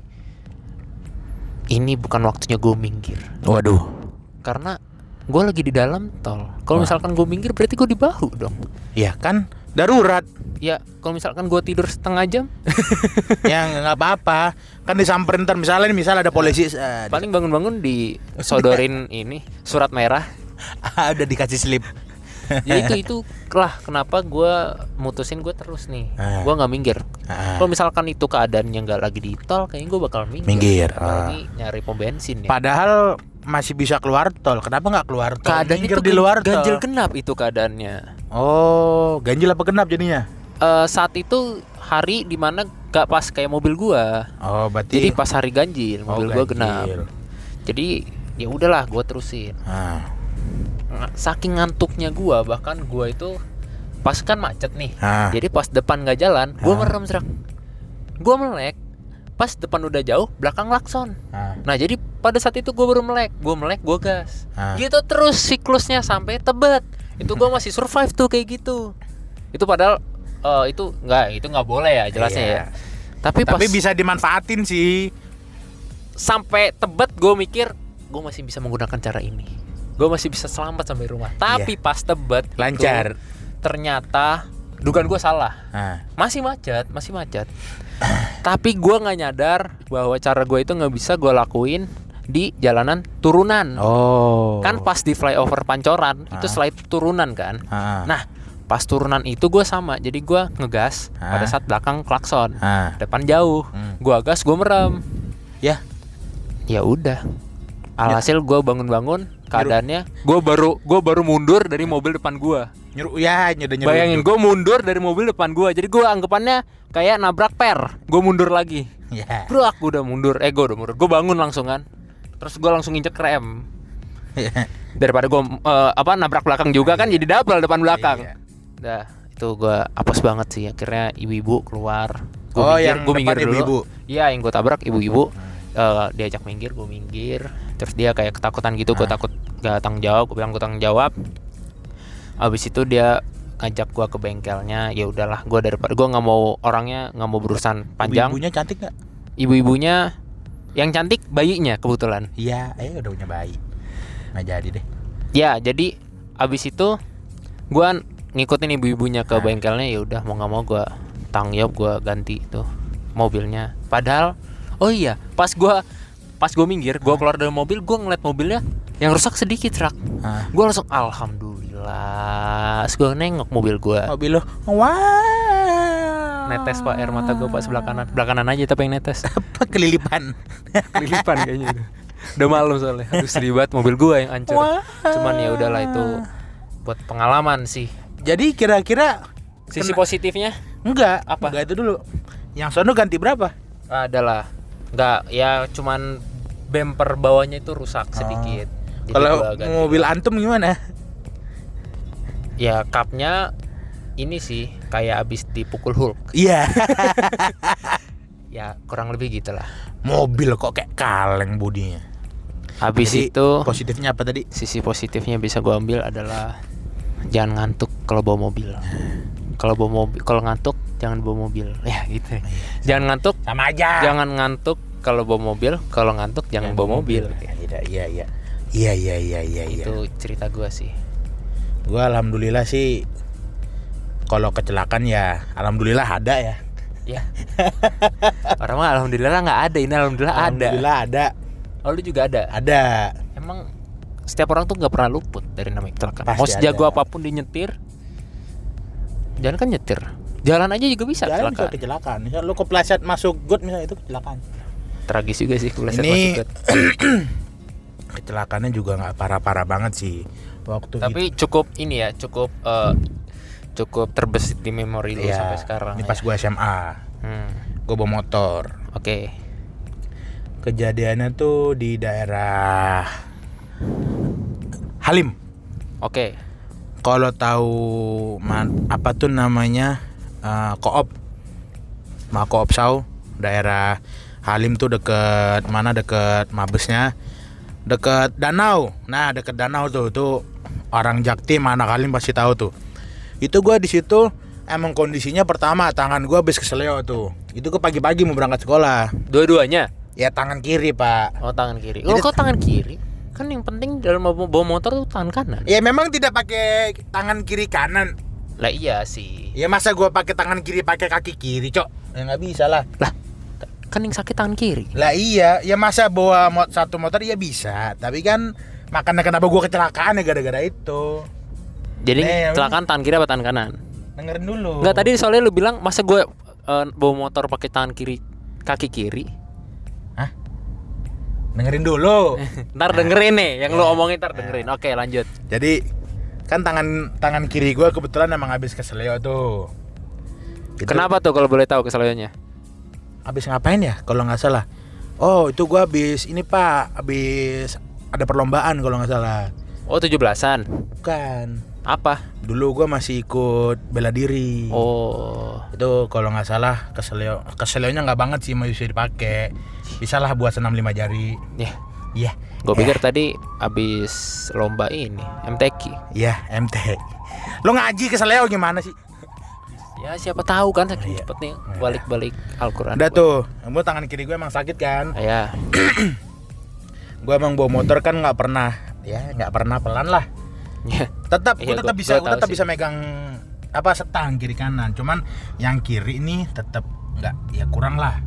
Speaker 3: ini bukan waktunya gue minggir.
Speaker 2: Waduh.
Speaker 3: Karena gue lagi di dalam tol. Kalau misalkan gue minggir berarti gue di bahu dong.
Speaker 2: Ya kan darurat.
Speaker 3: Ya kalau misalkan gue tidur setengah jam,
Speaker 2: ya nggak apa-apa. Kan disamperin ntar misalnya nih, misal ada polisi eh,
Speaker 3: paling bangun-bangun disodorin ini surat merah.
Speaker 2: Ah, udah dikasih slip.
Speaker 3: Jadi itu itu lah kenapa gue mutusin gue terus nih.
Speaker 2: Ah.
Speaker 3: Gue nggak minggir.
Speaker 2: Ah.
Speaker 3: Kalau misalkan itu keadaannya nggak lagi di tol, kayaknya gue bakal minggir.
Speaker 2: Minggir,
Speaker 3: Apalagi nyari pom bensin ya.
Speaker 2: Padahal masih bisa keluar tol. Kenapa nggak keluar tol?
Speaker 3: Keadaan
Speaker 2: Minggir
Speaker 3: itu
Speaker 2: di luar tol.
Speaker 3: ganjil genap itu keadaannya.
Speaker 2: Oh, ganjil apa genap jadinya?
Speaker 3: Eh, saat itu hari di mana gak pas kayak mobil gua.
Speaker 2: Oh, berarti
Speaker 3: Jadi pas hari ganjil
Speaker 2: Oh,
Speaker 3: mobil gua
Speaker 2: ganjil.
Speaker 3: genap. Jadi ya udahlah gua terusin.
Speaker 2: Ah.
Speaker 3: Saking ngantuknya gua bahkan gua itu pas kan macet nih.
Speaker 2: Ah.
Speaker 3: Jadi pas depan gak jalan, gua
Speaker 2: Ah.
Speaker 3: merem serak. Gua melek. Pas depan udah jauh, belakang klakson.
Speaker 2: Ah.
Speaker 3: Nah jadi pada saat itu gue baru melek, gue melek, gue gas,
Speaker 2: Ah.
Speaker 3: gitu terus siklusnya sampai tebet. Itu gue masih survive tuh kayak gitu. Itu padahal eh, itu nggak, itu nggak boleh ya jelasnya
Speaker 2: Iya.
Speaker 3: ya. Tapi pas
Speaker 2: Tapi bisa dimanfaatin sih.
Speaker 3: sampai tebet gue mikir gue masih bisa menggunakan cara ini. Gue masih bisa selamat sampai rumah. Tapi pas tebet.
Speaker 2: Lancar.
Speaker 3: tuh, ternyata dugaan gue salah.
Speaker 2: Ah.
Speaker 3: Masih macet, masih macet. Tapi gue nggak nyadar bahwa cara gue itu nggak bisa gue lakuin di jalanan turunan.
Speaker 2: Oh.
Speaker 3: Kan pas di flyover Pancoran itu
Speaker 2: Ah.
Speaker 3: slide turunan kan.
Speaker 2: Ah.
Speaker 3: Nah, pas turunan itu gue sama. Jadi gue ngegas
Speaker 2: Ah.
Speaker 3: pada saat belakang klakson.
Speaker 2: Ah.
Speaker 3: Depan jauh.
Speaker 2: Hmm.
Speaker 3: Gua gas, gue merem.
Speaker 2: Ya.
Speaker 3: Ya udah. Alhasil gue bangun-bangun keadaannya gue baru gue baru mundur dari mobil depan gue.
Speaker 2: Nyuruh ya, nyudah nyuruh.
Speaker 3: Bayangin gue mundur dari mobil depan gue. Jadi gue anggapannya kayak nabrak per. Gue mundur lagi.
Speaker 2: Ya.
Speaker 3: Bro, aku udah mundur. Eh, gue udah mundur. Gue bangun langsung kan. Terus gue langsung injek rem. Daripada gue apa nabrak belakang juga kan jadi double depan belakang.
Speaker 2: Iya.
Speaker 3: Dah, itu gue apes banget sih. Akhirnya ibu-ibu keluar. Gua
Speaker 2: Oh,
Speaker 3: minggir,
Speaker 2: yang
Speaker 3: gua minggir
Speaker 2: depan
Speaker 3: dulu.
Speaker 2: ibu-ibu?
Speaker 3: Iya, yang gue tabrak ibu-ibu. Eh, diajak minggir, gue minggir. Terus dia kayak ketakutan gitu. Gue
Speaker 2: Ah.
Speaker 3: takut gak tanggung jawab. Gue bilang gue tanggung jawab. Abis itu dia ngajak gua ke bengkelnya ya udahlah gua daripada gua nggak mau orangnya nggak mau berurusan panjang
Speaker 2: Ibunya cantik nggak?
Speaker 3: ibu-ibunya yang cantik bayinya kebetulan
Speaker 2: Iya, eh udah punya bayi. Nggak jadi deh.
Speaker 3: ya jadi abis itu gua ngikutin ibu-ibunya ke
Speaker 2: Ah.
Speaker 3: bengkelnya ya udah mau nggak mau gua tanggung jawab gua ganti itu mobilnya padahal oh iya pas gua pas gua minggir gua keluar dari mobil gua ngeliat mobilnya yang rusak sedikit rak.
Speaker 2: Ah.
Speaker 3: gua langsung alhamdulillah. Gua nengok mobil gua.
Speaker 2: Mobil lo, wow.
Speaker 3: netes pak air mata gua pas sebelah kanan. Sebelah kanan aja tapi yang netes.
Speaker 2: Apa kelilipan?
Speaker 3: kelilipan kayaknya itu. Udah malam soalnya. Aduh sedih banget mobil gua yang hancur. Cuman ya udahlah itu buat pengalaman sih.
Speaker 2: Jadi kira-kira
Speaker 3: sisi
Speaker 2: kena-
Speaker 3: positifnya?
Speaker 2: Enggak.
Speaker 3: Apa?
Speaker 2: Enggak itu dulu. Yang sono ganti berapa?
Speaker 3: adalah. Nggak ya cuman bumper bawahnya itu rusak sedikit Jadi
Speaker 2: Kalau mobil antum gimana?
Speaker 3: ya kapnya ini sih kayak abis dipukul Hulk
Speaker 2: Iya.
Speaker 3: ya kurang lebih gitulah
Speaker 2: Mobil kok kayak kaleng bodinya.
Speaker 3: habis
Speaker 2: Jadi,
Speaker 3: itu
Speaker 2: positifnya apa tadi?
Speaker 3: sisi positifnya bisa gua ambil adalah jangan ngantuk kalau bawa mobil kalau bawa mobil kalau ngantuk jangan bawa mobil ya gitu jangan ngantuk
Speaker 2: Sama aja.
Speaker 3: jangan ngantuk kalau bawa mobil kalau ngantuk jangan bawa mobil
Speaker 2: Tidak, iya iya. Iya iya iya iya iya.
Speaker 3: itu cerita gua sih
Speaker 2: Gua alhamdulillah sih kalau kecelakaan ya alhamdulillah ada ya.
Speaker 3: ya orang mah alhamdulillah nggak ada ini alhamdulillah, ada
Speaker 2: Alhamdulillah ada.
Speaker 3: oh lu juga ada
Speaker 2: Ada.
Speaker 3: emang setiap orang tuh nggak pernah luput dari namanya kecelakaan
Speaker 2: Pasti
Speaker 3: mau sejago
Speaker 2: ada.
Speaker 3: apa pun dia nyetir jangan kan nyetir jalan aja juga bisa
Speaker 2: Jalan bisa
Speaker 3: kecelakaan
Speaker 2: kecelakaan. Misal lu kepleset masuk got misalnya itu kecelakaan.
Speaker 3: Tragis juga sih kepleset
Speaker 2: Ini kecelakaannya juga nggak parah-parah banget sih. Waktu
Speaker 3: tapi cukup ini ya cukup eh, cukup terbesit di memori lu
Speaker 2: Iya,
Speaker 3: sampai sekarang
Speaker 2: Ini
Speaker 3: ya.
Speaker 2: pas gua SMA.
Speaker 3: Hmm,
Speaker 2: Gua bawa motor.
Speaker 3: oke
Speaker 2: Kejadiannya tuh di daerah Halim.
Speaker 3: oke
Speaker 2: Kalau tahu man- apa tuh namanya eh, koop, Ma koop Sau, daerah Halim tuh deket mana deket Mabesnya, deket danau. Nah deket danau tuh tuh orang Jaktim anak Halim pasti tahu tuh. Itu gua di situ emang kondisinya pertama tangan gua habis keseleo tuh. Itu ke pagi-pagi mau berangkat sekolah.
Speaker 3: dua-duanya
Speaker 2: Ya tangan kiri pak.
Speaker 3: oh tangan kiri oh kok tangan kiri kan yang penting dalam bawa motor tuh tangan kanan
Speaker 2: Ya memang tidak pakai tangan kiri kanan.
Speaker 3: lah iya sih
Speaker 2: Ya masa gua pakai tangan kiri pakai kaki kiri, Cok? Ya nggak bisa lah.
Speaker 3: lah kan yang sakit tangan kiri.
Speaker 2: Lah iya, ya masa bawa mot satu motor ya bisa, tapi kan makanya kenapa gua kecelakaan ya gara-gara itu.
Speaker 3: jadi
Speaker 2: Eh,
Speaker 3: kecelakaan tangan kiri apa tangan kanan?
Speaker 2: Dengerin dulu.
Speaker 3: Enggak tadi soalnya lu bilang masa gue eh, bawa motor pakai tangan kiri kaki kiri?
Speaker 2: Dengerin dulu.
Speaker 3: ntar dengerin nih yang lu omongin ntar dengerin. Oke lanjut.
Speaker 2: Jadi kan tangan tangan kiri gua kebetulan emang habis keseleo tuh. Itu
Speaker 3: kenapa tuh kalau boleh tahu kesalahannya
Speaker 2: Habis ngapain ya kalau nggak salah? Oh, itu gua habis ini Pak, habis ada perlombaan kalau nggak salah.
Speaker 3: oh 17-an
Speaker 2: Bukan.
Speaker 3: apa
Speaker 2: Dulu gua masih ikut bela diri.
Speaker 3: oh
Speaker 2: Itu kalau nggak salah keseleo keseleonya nggak banget sih masih dipakai. Bisa lah buat senam lima jari.
Speaker 3: ya
Speaker 2: Iya.
Speaker 3: gue pikir tadi abis lomba ini MTQ
Speaker 2: Iya, MT. Lo ngaji keseleo gimana sih?
Speaker 3: Ya siapa tahu kan saking
Speaker 2: Iya.
Speaker 3: cepetnya balik-balik Al-Quran
Speaker 2: Udah tuh, gue tangan kiri gue emang sakit kan.
Speaker 3: ya
Speaker 2: Gue emang bawa motor kan nggak pernah, ya nggak pernah pelan lah.
Speaker 3: ya
Speaker 2: Tetap, gue
Speaker 3: Iya,
Speaker 2: tetap
Speaker 3: gua-
Speaker 2: bisa, gue tetap
Speaker 3: sih.
Speaker 2: bisa megang apa setang kiri kanan. Cuman yang kiri ini tetap nggak, ya kurang lah.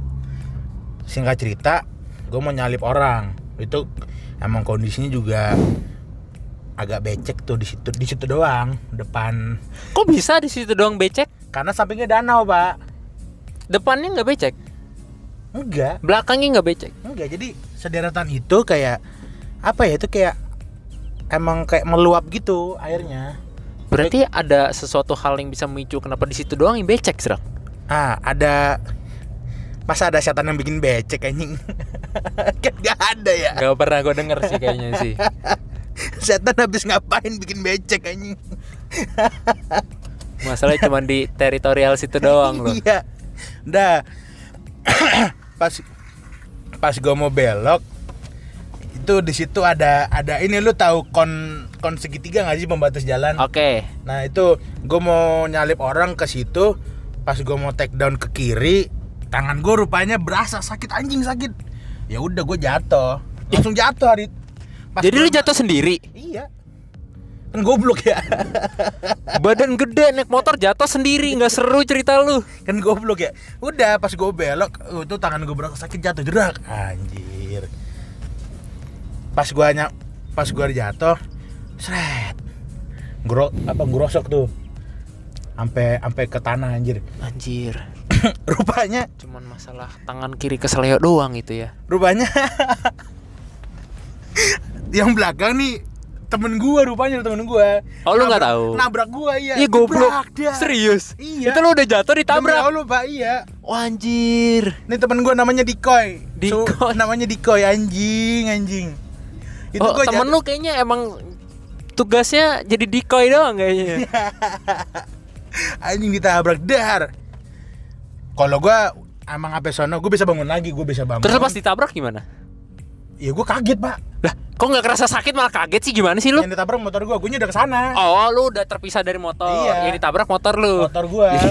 Speaker 2: Singkat cerita, gue mau nyalip orang. Itu emang kondisinya juga agak becek tuh di situ di situ doang depan
Speaker 3: kok bisa di situ doang becek
Speaker 2: karena sampingnya danau pak
Speaker 3: depannya nggak becek
Speaker 2: enggak
Speaker 3: belakangnya nggak becek
Speaker 2: Enggak, jadi sederetan itu kayak apa ya itu kayak emang kayak meluap gitu airnya.
Speaker 3: berarti ada sesuatu hal yang bisa memicu kenapa di situ doang yang becek serak
Speaker 2: Ah, ada masa ada setan yang bikin becek anjing? kan gak ada ya.
Speaker 3: Gak pernah gue denger sih kayaknya sih
Speaker 2: Setan habis ngapain bikin becek anjing?
Speaker 3: Masalahnya cuma di teritorial situ doang loh
Speaker 2: Iya. Udah. pas pas gue mau belok itu di situ ada ada ini lu tahu kon kon segitiga nggak sih pembatas jalan?
Speaker 3: Oke
Speaker 2: Nah itu gue mau nyalip orang ke situ Pas gue mau take down ke kiri Tangan gue rupanya berasa sakit anjing sakit Ya udah gue jatuh Langsung jatuh hari Pas
Speaker 3: Jadi lu jatuh sendiri
Speaker 2: Kan goblok ya.
Speaker 3: Badan gede naik motor jatuh sendiri nggak seru cerita lu.
Speaker 2: Kan goblok ya. Udah pas gue belok uh, Itu tangan gue berasa sakit jatuh Jerak. Anjir. Pas gue ny- Pas gue jatuh Sret Gro apa grosok tuh. Sampai sampai ke tanah anjir.
Speaker 3: Anjir.
Speaker 2: Rupanya
Speaker 3: Cuman masalah tangan kiri keseleo doang itu ya.
Speaker 2: Rupanya yang belakang nih temen gua rupanya temen gua
Speaker 3: Oh, lu nggak tahu?
Speaker 2: nabrak gua iya
Speaker 3: Iya goblok. Serius?
Speaker 2: Iya.
Speaker 3: Itu lu udah jatuh
Speaker 2: Demi
Speaker 3: ditabrak?
Speaker 2: Allah pak iya
Speaker 3: Wah, anjir
Speaker 2: ini temen gua namanya Dikoy
Speaker 3: Dikoy.
Speaker 2: namanya Dikoy anjing anjing itu
Speaker 3: Oh
Speaker 2: gua
Speaker 3: temen
Speaker 2: jatuh-
Speaker 3: lu kayaknya emang tugasnya jadi decoy doang kayaknya
Speaker 2: anjing ditabrak dar kalau gua emang apa sono gue bisa bangun lagi gue bisa bangun
Speaker 3: Terus lu pas ditabrak gimana?
Speaker 2: ya gue kaget pak
Speaker 3: kok nggak kerasa sakit malah kaget sih gimana sih lu?
Speaker 2: yang ditabrak motor gue gue udah ke sana
Speaker 3: Oh, lu udah terpisah dari motor.
Speaker 2: Iya.
Speaker 3: Yang ditabrak motor lu.
Speaker 2: motor gue
Speaker 3: Jadi,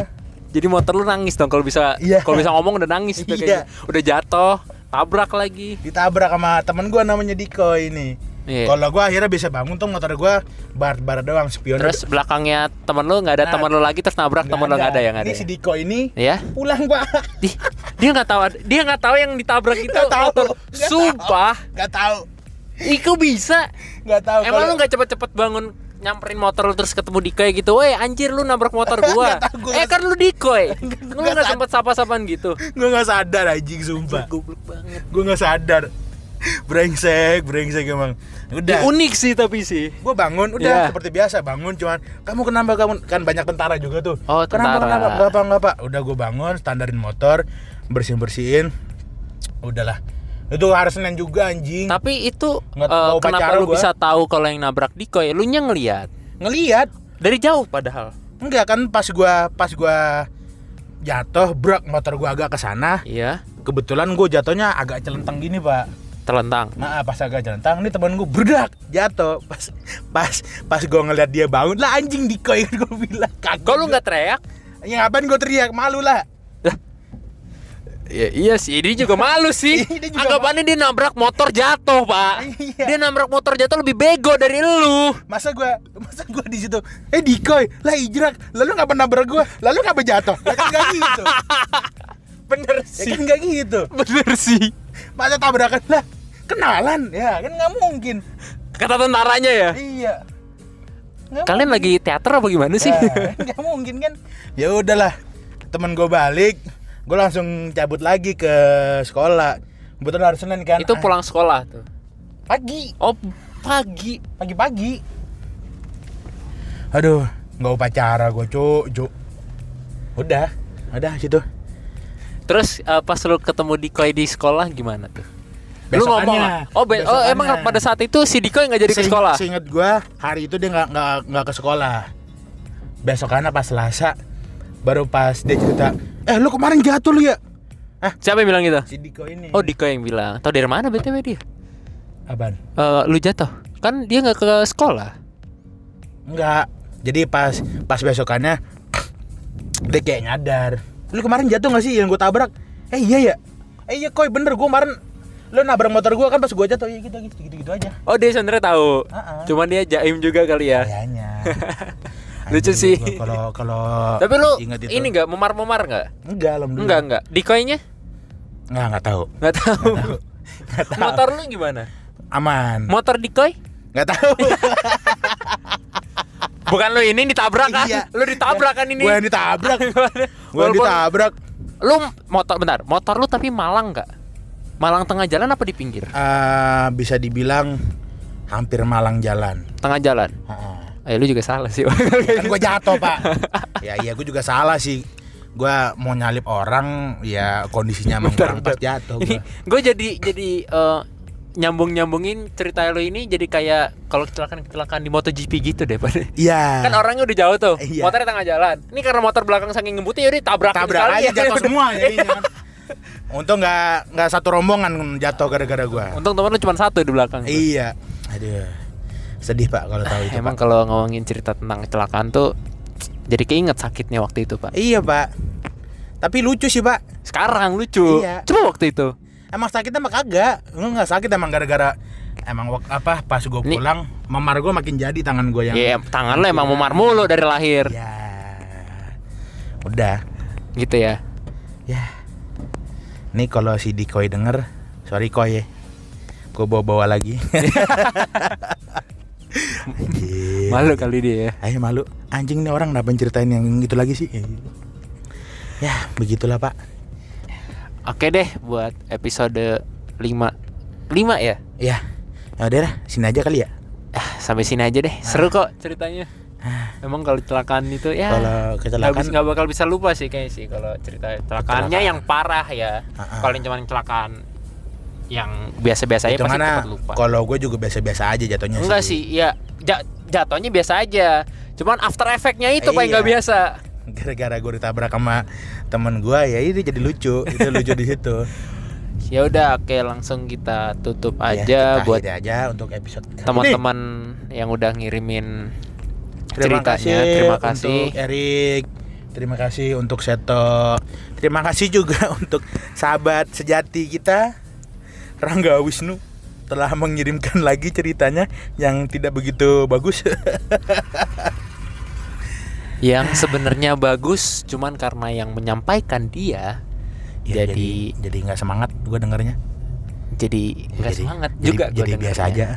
Speaker 3: jadi motor lu nangis dong kalau bisa
Speaker 2: Iya.
Speaker 3: kalau bisa ngomong udah nangis udah
Speaker 2: Iya.
Speaker 3: kayak udah jatuh, tabrak lagi.
Speaker 2: ditabrak sama temen gue namanya Diko ini
Speaker 3: Iya.
Speaker 2: kalau gue akhirnya bisa bangun tuh motor gue bar bar doang spion
Speaker 3: Terus belakangnya temen lu nggak ada
Speaker 2: Nah,
Speaker 3: temen lu lagi terus nabrak temen lu nggak ada yang ada.
Speaker 2: ini
Speaker 3: ya?
Speaker 2: si Diko ini
Speaker 3: Ya.
Speaker 2: pulang pak
Speaker 3: Di- dia nggak tahu ada- dia nggak tahu yang ditabrak itu
Speaker 2: Nggak tahu,
Speaker 3: Sumpah.
Speaker 2: nggak tahu
Speaker 3: Iku bisa.
Speaker 2: nggak tahu
Speaker 3: Emang
Speaker 2: kalau-
Speaker 3: lu nggak cepet-cepet bangun nyamperin motor lu terus ketemu Dikoy gitu, weh anjir lu nabrak motor gua.
Speaker 2: Gua
Speaker 3: eh kan lu Dikoy. lu
Speaker 2: sad-
Speaker 3: sempet sapa-sapaan gitu.
Speaker 2: gue nggak sadar anjing sumpah
Speaker 3: Goblok banget.
Speaker 2: gue nggak sadar brengsek brengsek emang udah
Speaker 3: Ya, unik sih tapi sih.
Speaker 2: gue bangun udah
Speaker 3: Iya.
Speaker 2: seperti biasa bangun cuman kamu kenapa kamu kan banyak tentara juga tuh
Speaker 3: Oh,
Speaker 2: kenapa
Speaker 3: tentara.
Speaker 2: kenapa nggak apa nggak apa udah gue bangun standarin motor bersihin bersihin udahlah itu hari senin juga anjing
Speaker 3: Tapi itu
Speaker 2: Nggak tahu
Speaker 3: kenapa lu
Speaker 2: gua.
Speaker 3: bisa tahu kalau yang nabrak Dikoy? Lu nya ngeliat
Speaker 2: ngelihat
Speaker 3: dari jauh padahal.
Speaker 2: enggak kan pas gua pas gua jatuh brak motor gua agak ke sana
Speaker 3: Iya,
Speaker 2: kebetulan gue jatuhnya agak celentang gini pak
Speaker 3: telentang.
Speaker 2: Nah pas agak celentang ini temen gue berdak jatuh pas pas pas gue ngeliat dia bangun lah anjing dikoy gue bilang
Speaker 3: Kok lu nggak teriak?
Speaker 2: ya ngapain gue teriak malu lah
Speaker 3: Ya, iya sih, dia juga malu sih.
Speaker 2: Dia juga
Speaker 3: Anggapannya dia nabrak motor jatuh, Pak.
Speaker 2: Iya.
Speaker 3: Dia nabrak motor jatuh lebih bego dari lu.
Speaker 2: masa gue masa gue di situ eh dikoy lah ijrak lalu nggak pernah gue lalu nggak jatuh ya kan gitu
Speaker 3: Bener
Speaker 2: ya kan nggak gitu
Speaker 3: Bener sih.
Speaker 2: masa tabrakan lah kenalan ya kan nggak mungkin
Speaker 3: Kata tentaranya ya.
Speaker 2: iya Nggak
Speaker 3: Kalian lagi teater apa gimana sih?
Speaker 2: Ya, nggak mungkin kan ya udahlah temen gue balik gue langsung cabut lagi ke sekolah kebetulan hari senin kan
Speaker 3: Itu
Speaker 2: Ah,
Speaker 3: pulang sekolah tuh.
Speaker 2: pagi
Speaker 3: Oh, pagi.
Speaker 2: pagi-pagi aduh nggak upacara gue cuk cuk udah udah situ
Speaker 3: Terus eh, pas lu ketemu Dikoy di sekolah gimana tuh? Lu
Speaker 2: Besokannya.
Speaker 3: ngomong nggak? Oh, be- oh emang pada saat itu si Dikoy nggak jadi ke sekolah?
Speaker 2: seinget gue hari itu dia nggak nggak nggak ke sekolah besokannya pas selasa baru pas dia cerita eh lu kemarin jatuh lu ya
Speaker 3: Siapa yang bilang gitu?
Speaker 2: si Diko ini
Speaker 3: Oh, Dikoy yang bilang. Tahu dari mana BTW dia?
Speaker 2: Apaan?
Speaker 3: Eh, lu jatuh. Kan dia nggak ke sekolah.
Speaker 2: Enggak. Jadi pas pas besokannya dia kayak nyadar. Lu kemarin jatuh gak sih yang gue tabrak? Eh iya ya. Eh iya koi bener gue kemarin lu nabrak motor gue kan pas gue jatuh ya gitu gitu gitu, gitu aja.
Speaker 3: Oh, dia sebenarnya tahu.
Speaker 2: Ah, ah.
Speaker 3: Cuman dia jaim juga kali ya.
Speaker 2: Kayaknya.
Speaker 3: Lucu sih.
Speaker 2: Kalau kalau
Speaker 3: Tapi lu ini nggak memar-memar nggak?
Speaker 2: enggak alhamdulillah.
Speaker 3: Enggak, enggak. Dikoynya?
Speaker 2: Enggak enggak tahu.
Speaker 3: Nggak tahu.
Speaker 2: Enggak tahu.
Speaker 3: Motor lu gimana?
Speaker 2: aman.
Speaker 3: Motor Dikoy?
Speaker 2: Enggak tahu.
Speaker 3: Bukan lu ini ditabrak kan?
Speaker 2: Iya.
Speaker 3: Lu ditabrak kan ini?
Speaker 2: Gue yang ditabrak. Gue yang ditabrak.
Speaker 3: Lu motor bentar, motor lu tapi malang nggak? Malang tengah jalan apa di pinggir?
Speaker 2: Eh, bisa dibilang hampir malang jalan.
Speaker 3: Tengah jalan.
Speaker 2: Ha-ha.
Speaker 3: Eh lu juga salah sih.
Speaker 2: kan gue jatuh pak. Ya iya gue juga salah sih. Gue mau nyalip orang ya kondisinya emang kurang pas jatuh gue
Speaker 3: jadi jadi eh, nyambung nyambungin cerita lu ini jadi kayak kalau kecelakaan kecelakaan di MotoGP gitu deh pada
Speaker 2: iya.
Speaker 3: Kan orangnya udah jauh tuh.
Speaker 2: Iya.
Speaker 3: motornya tengah jalan. Ini karena motor belakang saking ngebutnya jadi tabrak
Speaker 2: tabrak aja jatuh semua jadinya kan. Untung nggak nggak satu rombongan jatuh gara-gara gue
Speaker 3: untung temen lu cuma satu di belakang.
Speaker 2: Iya. Aduh sedih pak kalau tahu itu
Speaker 3: emang kalau ngomongin cerita tentang kecelakaan tuh jadi keinget sakitnya waktu itu pak.
Speaker 2: Iya pak. Tapi lucu sih pak.
Speaker 3: Sekarang lucu.
Speaker 2: Iya.
Speaker 3: coba waktu itu.
Speaker 2: Emang sakit emang kagak. Lu nggak sakit emang gara-gara emang wak- apa pas gue
Speaker 3: Ini-
Speaker 2: pulang memar gue makin jadi tangan gue yang
Speaker 3: ya tangan lu emang memar mulu dari lahir.
Speaker 2: Ya udah.
Speaker 3: Gitu ya.
Speaker 2: Ya. Nih kalau si Dikoy denger, sorry Koy. Ya. Gue bawa-bawa lagi.
Speaker 3: Malu kali dia ya
Speaker 2: Ayo malu. Anjing nih orang kenapa ceritain yang itu lagi sih? Ya, begitulah, Pak.
Speaker 3: oke deh buat episode 5 5 ya
Speaker 2: Ya. Ya udah dah, sini aja kali ya.
Speaker 3: ah, sampai sini aja deh seru kok ceritanya emang kalau kecelakaan itu ya
Speaker 2: Kalau
Speaker 3: nggak
Speaker 2: kecelakaan
Speaker 3: nggak bakal bisa lupa sih kayaknya sih kalau cerita kecelakaannya
Speaker 2: Kecelakaan.
Speaker 3: yang parah ya
Speaker 2: Ha-ha.
Speaker 3: kalau yang cuma kecelakaan yang biasa-biasa aja pasti cepat lupa
Speaker 2: kalau gue juga biasa-biasa aja jatuhnya
Speaker 3: enggak sih ya ja- jatuhnya biasa aja cuman after effectnya itu paling nggak
Speaker 2: Iya.
Speaker 3: biasa
Speaker 2: gara-gara gue ditabrak sama temen gue ya itu jadi lucu itu lucu di situ
Speaker 3: Ya udah, oke langsung kita tutup
Speaker 2: Ya,
Speaker 3: aja
Speaker 2: kita
Speaker 3: buat
Speaker 2: aja untuk episode
Speaker 3: teman-teman yang udah ngirimin
Speaker 2: Terima
Speaker 3: ceritanya.
Speaker 2: kasih
Speaker 3: Terima kasih.
Speaker 2: untuk Erik. Terima kasih untuk Seto. Terima kasih juga untuk sahabat sejati kita Rangga Wisnu telah mengirimkan lagi ceritanya yang tidak begitu bagus.
Speaker 3: Yang sebenarnya bagus, cuman karena yang menyampaikan dia
Speaker 2: Ya,
Speaker 3: jadi
Speaker 2: jadi nggak semangat gue dengarnya.
Speaker 3: jadi nggak
Speaker 2: Jadi-
Speaker 3: semangat
Speaker 2: jadi-
Speaker 3: juga gua
Speaker 2: Jadi biasa aja.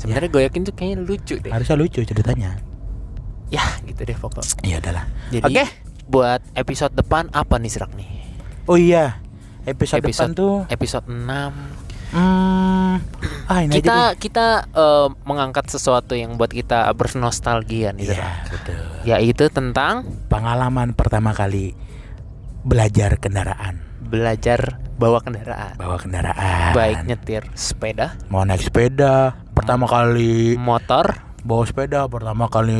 Speaker 3: Sebenarnya gue yakin tuh kayaknya lucu deh.
Speaker 2: Harusnya lucu ceritanya.
Speaker 3: Ya, gitu deh pokok.
Speaker 2: Ya udahlah.
Speaker 3: Jadi
Speaker 2: Oke.
Speaker 3: buat episode depan apa nih Serak nih?
Speaker 2: Oh iya. Episode, depan tuh
Speaker 3: episode 6
Speaker 2: hmm, ah ini aja
Speaker 3: kita
Speaker 2: deh.
Speaker 3: kita eh, mengangkat sesuatu yang buat kita bernostalgia nih
Speaker 2: Iya,
Speaker 3: Serak.
Speaker 2: betul.
Speaker 3: Yaitu tentang
Speaker 2: Pengalaman pertama kali belajar kendaraan,
Speaker 3: belajar bawa kendaraan.
Speaker 2: bawa kendaraan.
Speaker 3: Baik nyetir sepeda,
Speaker 2: mau naik sepeda, pertama kali
Speaker 3: motor,
Speaker 2: bawa sepeda, pertama kali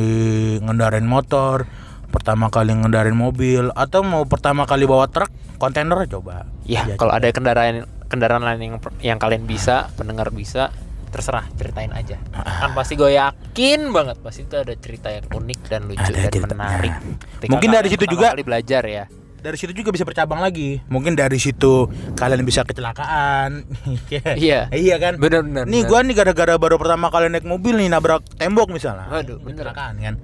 Speaker 2: ngendarin motor, pertama kali ngendarin mobil, atau mau pertama kali bawa truk, kontainer coba.
Speaker 3: Ya,
Speaker 2: Iya,
Speaker 3: kalau
Speaker 2: coba.
Speaker 3: ada kendaraan kendaraan lain yang yang kalian bisa, pendengar bisa, terserah ceritain aja.
Speaker 2: Ah.
Speaker 3: Kan pasti gue yakin banget pasti itu ada cerita yang unik dan lucu
Speaker 2: Ada
Speaker 3: dan
Speaker 2: ceritanya.
Speaker 3: menarik. Ketika
Speaker 2: Mungkin dari situ juga-
Speaker 3: kali belajar ya.
Speaker 2: dari situ juga bisa bercabang lagi. Mungkin dari situ kalian bisa kecelakaan.
Speaker 3: Iya.
Speaker 2: Iya kan?
Speaker 3: Bener bener.
Speaker 2: Nih gua nih gara-gara baru pertama kali naik mobil nih nabrak tembok misalnya.
Speaker 3: Waduh, bener.
Speaker 2: Kecelakaan kan.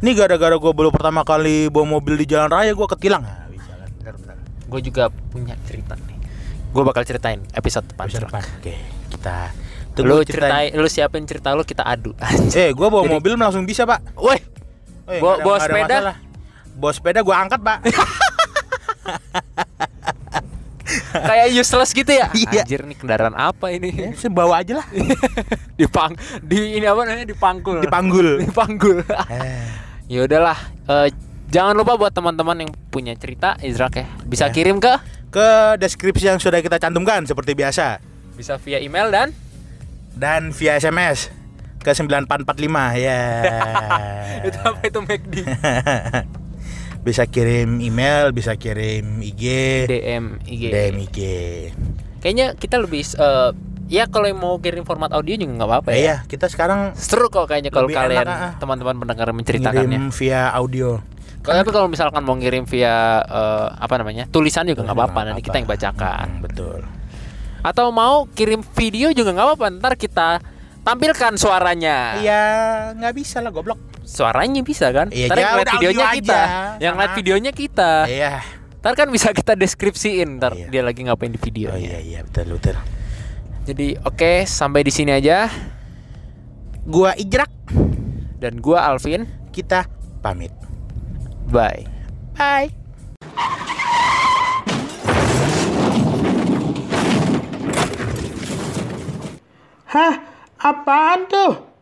Speaker 2: Nih gara-gara gua baru pertama kali bawa mobil di jalan raya gua ketilang. Nah, bisa kan.
Speaker 3: bener bener. Gue juga punya cerita nih. Gue bakal ceritain episode depan. Serak.
Speaker 2: depan. Oke, kita
Speaker 3: Lu
Speaker 2: tunggu
Speaker 3: ceritain, lu siapin cerita lu kita adu.
Speaker 2: Eh, gua bawa
Speaker 3: Jadi-
Speaker 2: mobil langsung bisa, Pak.
Speaker 3: Woi,
Speaker 2: Eh,
Speaker 3: Bawa- bawa sepeda?
Speaker 2: masalah. Bawa sepeda gua angkat, Pak.
Speaker 3: kayak useless gitu ya?
Speaker 2: Iya.
Speaker 3: Anjir nih kendaraan apa ini?
Speaker 2: Saya bawa aja lah.
Speaker 3: Dipang di ini apa namanya? Dipangkul.
Speaker 2: Dipanggul.
Speaker 3: Dipanggul.
Speaker 2: Eh,
Speaker 3: ya udahlah. eh, jangan lupa buat teman-teman yang punya cerita Izrak ya. Bisa
Speaker 2: Ya.
Speaker 3: kirim ke
Speaker 2: ke deskripsi yang sudah kita cantumkan seperti biasa.
Speaker 3: bisa via email dan
Speaker 2: dan via SMS ke 9445 ya.
Speaker 3: itu apa itu McD
Speaker 2: bisa kirim email, bisa kirim IG,
Speaker 3: DM IG.
Speaker 2: DM IG.
Speaker 3: Kayaknya kita lebih eh, ya kalau mau kirim format audio juga nggak apa-apa ya.
Speaker 2: iya, kita sekarang
Speaker 3: Seru kok kayaknya kalau kalian
Speaker 2: ah.
Speaker 3: teman-teman pendengar menceritakannya.
Speaker 2: via audio.
Speaker 3: Kalau tapi kalau misalkan mau ngirim via eh, apa namanya tulisan juga nggak apa-apa nanti kita yang bacakan.
Speaker 2: Hmm, betul.
Speaker 3: Atau mau kirim video juga nggak apa-apa ntar kita tampilkan suaranya.
Speaker 2: Iya, nggak bisa lah goblok.
Speaker 3: Suaranya bisa kan?
Speaker 2: Iya,
Speaker 3: ntar yang
Speaker 2: ya
Speaker 3: lihat videonya kita,
Speaker 2: aja,
Speaker 3: yang lihat videonya kita.
Speaker 2: Iya.
Speaker 3: Ntar kan bisa kita deskripsiin ntar
Speaker 2: Iya.
Speaker 3: dia lagi ngapain di video.
Speaker 2: Oh iya iya betul betul.
Speaker 3: Jadi oke sampai di sini aja
Speaker 2: Gua Ijrak,
Speaker 3: dan gua Alvin.
Speaker 2: kita pamit.
Speaker 3: Bye.
Speaker 2: Bye. Hah? Apaan tuh?